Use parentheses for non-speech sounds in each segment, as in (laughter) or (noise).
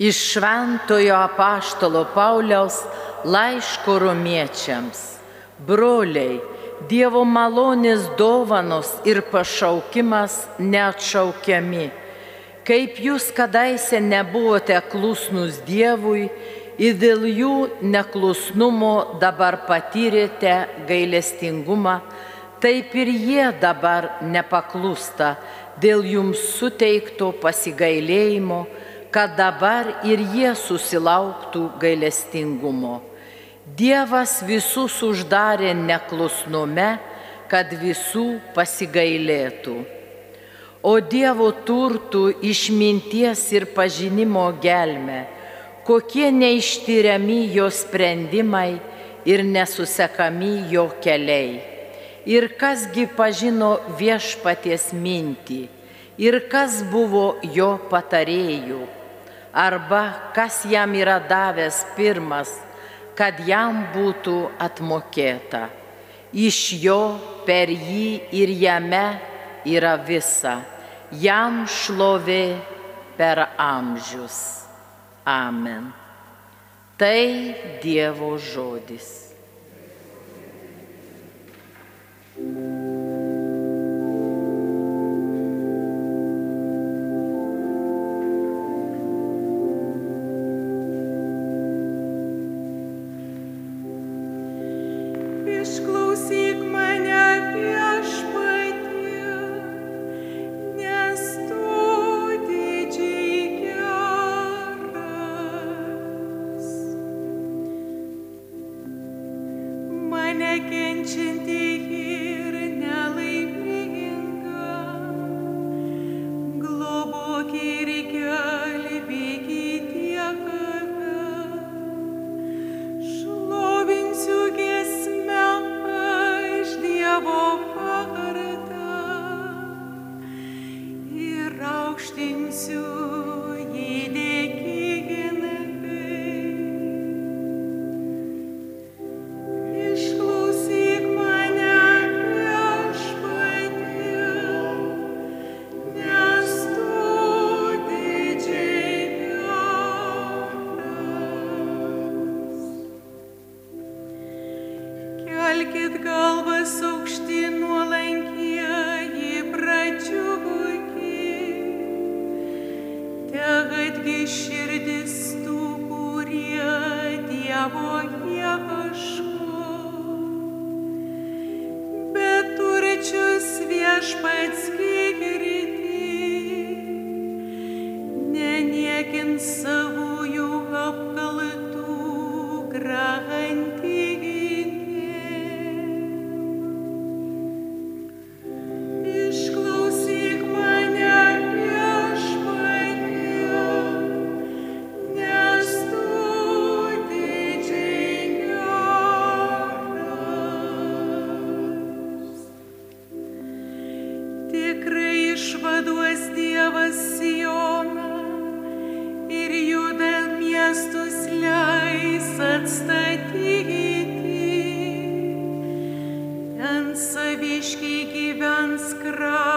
Iš Šventojo apaštalo Pauliaus laiško romiečiams. Broliai, Dievo malonės dovanos ir pašaukimas neatšaukiami. Kaip jūs kadaise nebuvote klusnus Dievui ir dėl jų neklusnumo dabar patyrėte gailestingumą, taip ir jie dabar nepaklūsta dėl jums suteikto pasigailėjimo kad dabar ir jie susilauktų gailestingumo. Dievas visus uždarė neklusnume, kad visų pasigailėtų. O Dievo turtų išminties ir pažinimo gelme, kokie neištyriami jo sprendimai ir nesusekami jo keliai. Ir kasgi pažino viešpaties mintį, ir kas buvo jo patarėjų arba kas jam yra davęs pirmas, kad jam būtų atmokėta. Iš jo, per jį ir jame yra visa. Jam šlovė per amžius. Amen. Tai Dievo žodis. 내겐 진디히 pakelkit galvas aukštyn nuolankieji pradžiugukit. Tegatgi širdis tų, kurie Dievo ieško. Bet turčius viešpats terra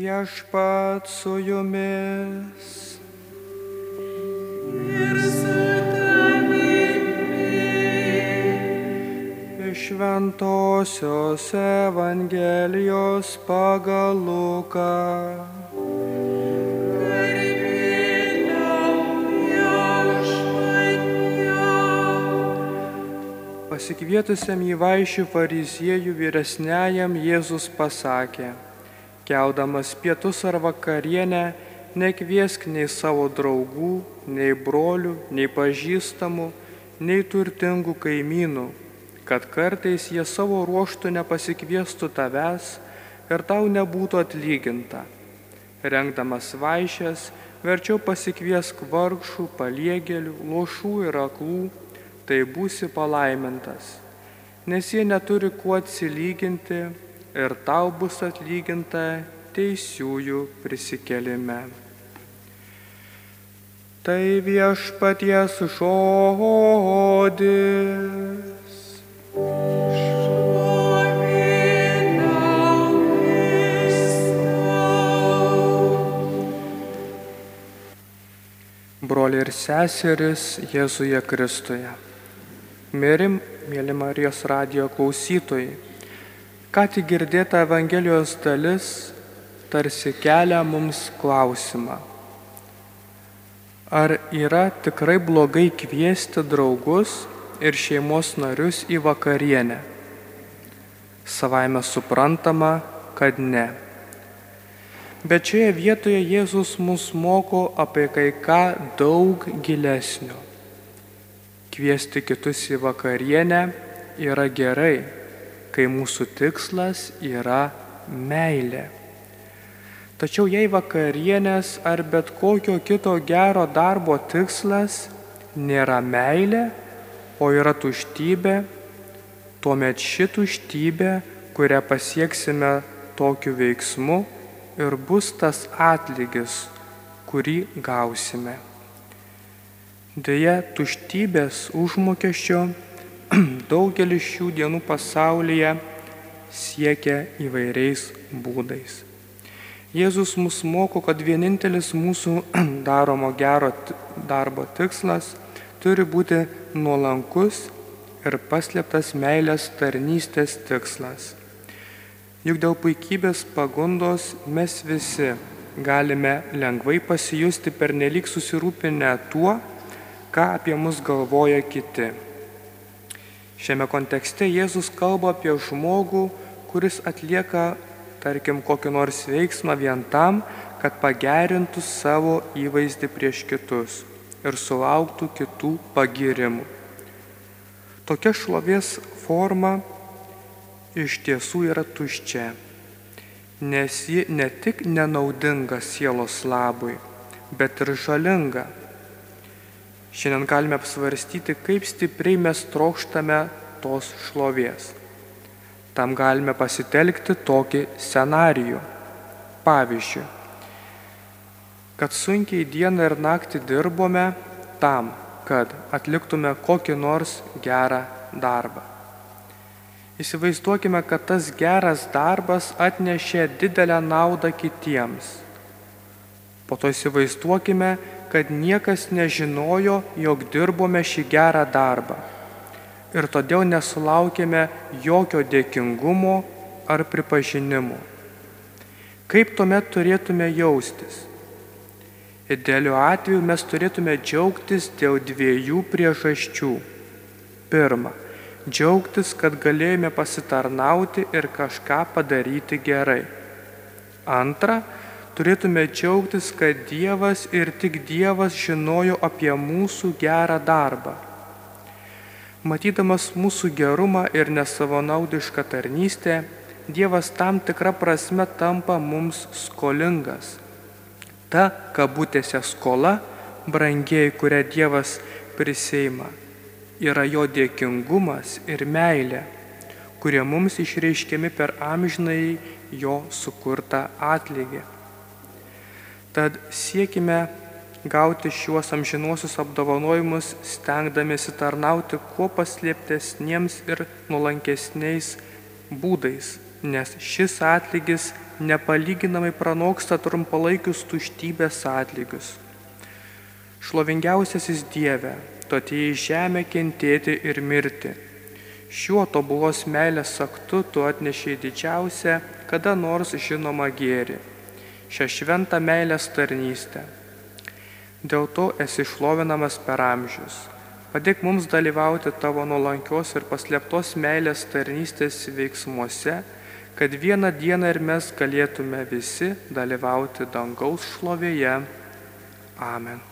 Viešpat su jumis. Ir su tavimi. Iš Šventojios Evangelijos pagal Luką. Pasikvietusiam į vaišių fariziejų vyresniajam Jėzus pasakė, keldamas pietus ar vakarienę, nekviesk nei savo draugų, nei brolių, nei pažįstamų, nei turtingų kaimynų, kad kartais jie savo ruoštų nepasikviestų tavęs ir tau nebūtų atlyginta. Rengdamas vaišės, verčiau pasikviesk vargšų, paliegėlių, lošų ir aklų, tai būsi palaimintas, nes jie neturi kuo atsilyginti ir tau bus atlyginta teisiųjų prisikelime. Tai viešpaties žodis. Broliai ir seseris Jėzuje Kristuje. Mirim, mėly Marijos radio klausytojai. Ką tik girdėta Evangelijos dalis tarsi kelia mums klausimą. Ar yra tikrai blogai kviesti draugus ir šeimos narius į vakarienę? Savaime suprantama, kad ne. Bet šioje vietoje Jėzus mus moko apie kai ką daug gilesnio. Kviesti kitus į vakarienę yra gerai, kai mūsų tikslas yra meilė. Tačiau jei vakarienės ar bet kokio kito gero darbo tikslas nėra meilė, o yra tuštybė, tuomet ši tuštybė, kurią pasieksime tokiu veiksmu, ir bus tas atlygis, kurį gausime. Deja, tuštybės užmokesčio (clears throat) daugelis šių dienų pasaulyje siekia įvairiais būdais. Jėzus mus moko, kad vienintelis mūsų (clears throat) daromo gero darbo tikslas turi būti nuolankus ir paslėptas meilės tarnystės tikslas. Juk dėl puikybės pagundos mes visi galime lengvai pasijusti per nelik susirūpinę tuo, ką apie mus galvoja kiti. Šiame kontekste Jėzus kalba apie žmogų, kuris atlieka, tarkim, kokį nors veiksmą vien tam, kad pagerintų savo įvaizdį prieš kitus ir sulauktų kitų pagirimų. Tokia šlovės forma iš tiesų yra tuščia, nes ji ne tik nenaudinga sielos labui, bet ir žalinga. Šiandien galime apsvarstyti, kaip stipriai mes trokštame tos šlovės. Tam galime pasitelkti tokį scenarijų. Pavyzdžiui, kad sunkiai dieną ir naktį dirbome tam, kad atliktume kokį nors gerą darbą. Įsivaizduokime, kad tas geras darbas atnešė didelę naudą kitiems. Po to įsivaizduokime, kad niekas nežinojo, jog dirbome šį gerą darbą. Ir todėl nesulaukėme jokio dėkingumo ar pripažinimo. Kaip tuomet turėtume jaustis? Idealiu atveju mes turėtume džiaugtis dėl dviejų priežasčių. Pirma, džiaugtis, kad galėjome pasitarnauti ir kažką padaryti gerai. Antra, turėtume džiaugtis, kad Dievas ir tik Dievas žinojo apie mūsų gerą darbą. Matydamas mūsų gerumą ir nesavanaudišką tarnystę, Dievas tam tikrą prasme tampa mums skolingas. Ta kabutėse skola, brangiai, kurią Dievas prisėima, yra jo dėkingumas ir meilė, kurie mums išreiškiami per amžinai jo sukurtą atlygį. Tad siekime gauti šiuos amžinuosius apdovanojimus, stengdamėsi tarnauti kuo paslėptesniems ir nulankesniais būdais, nes šis atlygis nepalyginamai pranoksta trumpalaikius tuštybės atlygius. Šlovingiausiasis Dieve, tu atėjai žemę kentėti ir mirti. Šiuo tobulos meilės aktu tu atnešiai didžiausią, kada nors žinomą gėrį - šią šventą meilės tarnystę. Dėl to esi šlovinamas per amžius. Padėk mums dalyvauti tavo nuolankios ir paslėptos meilės tarnystės veiksmuose, kad vieną dieną ir mes galėtume visi dalyvauti dangaus šlovėje. Amen.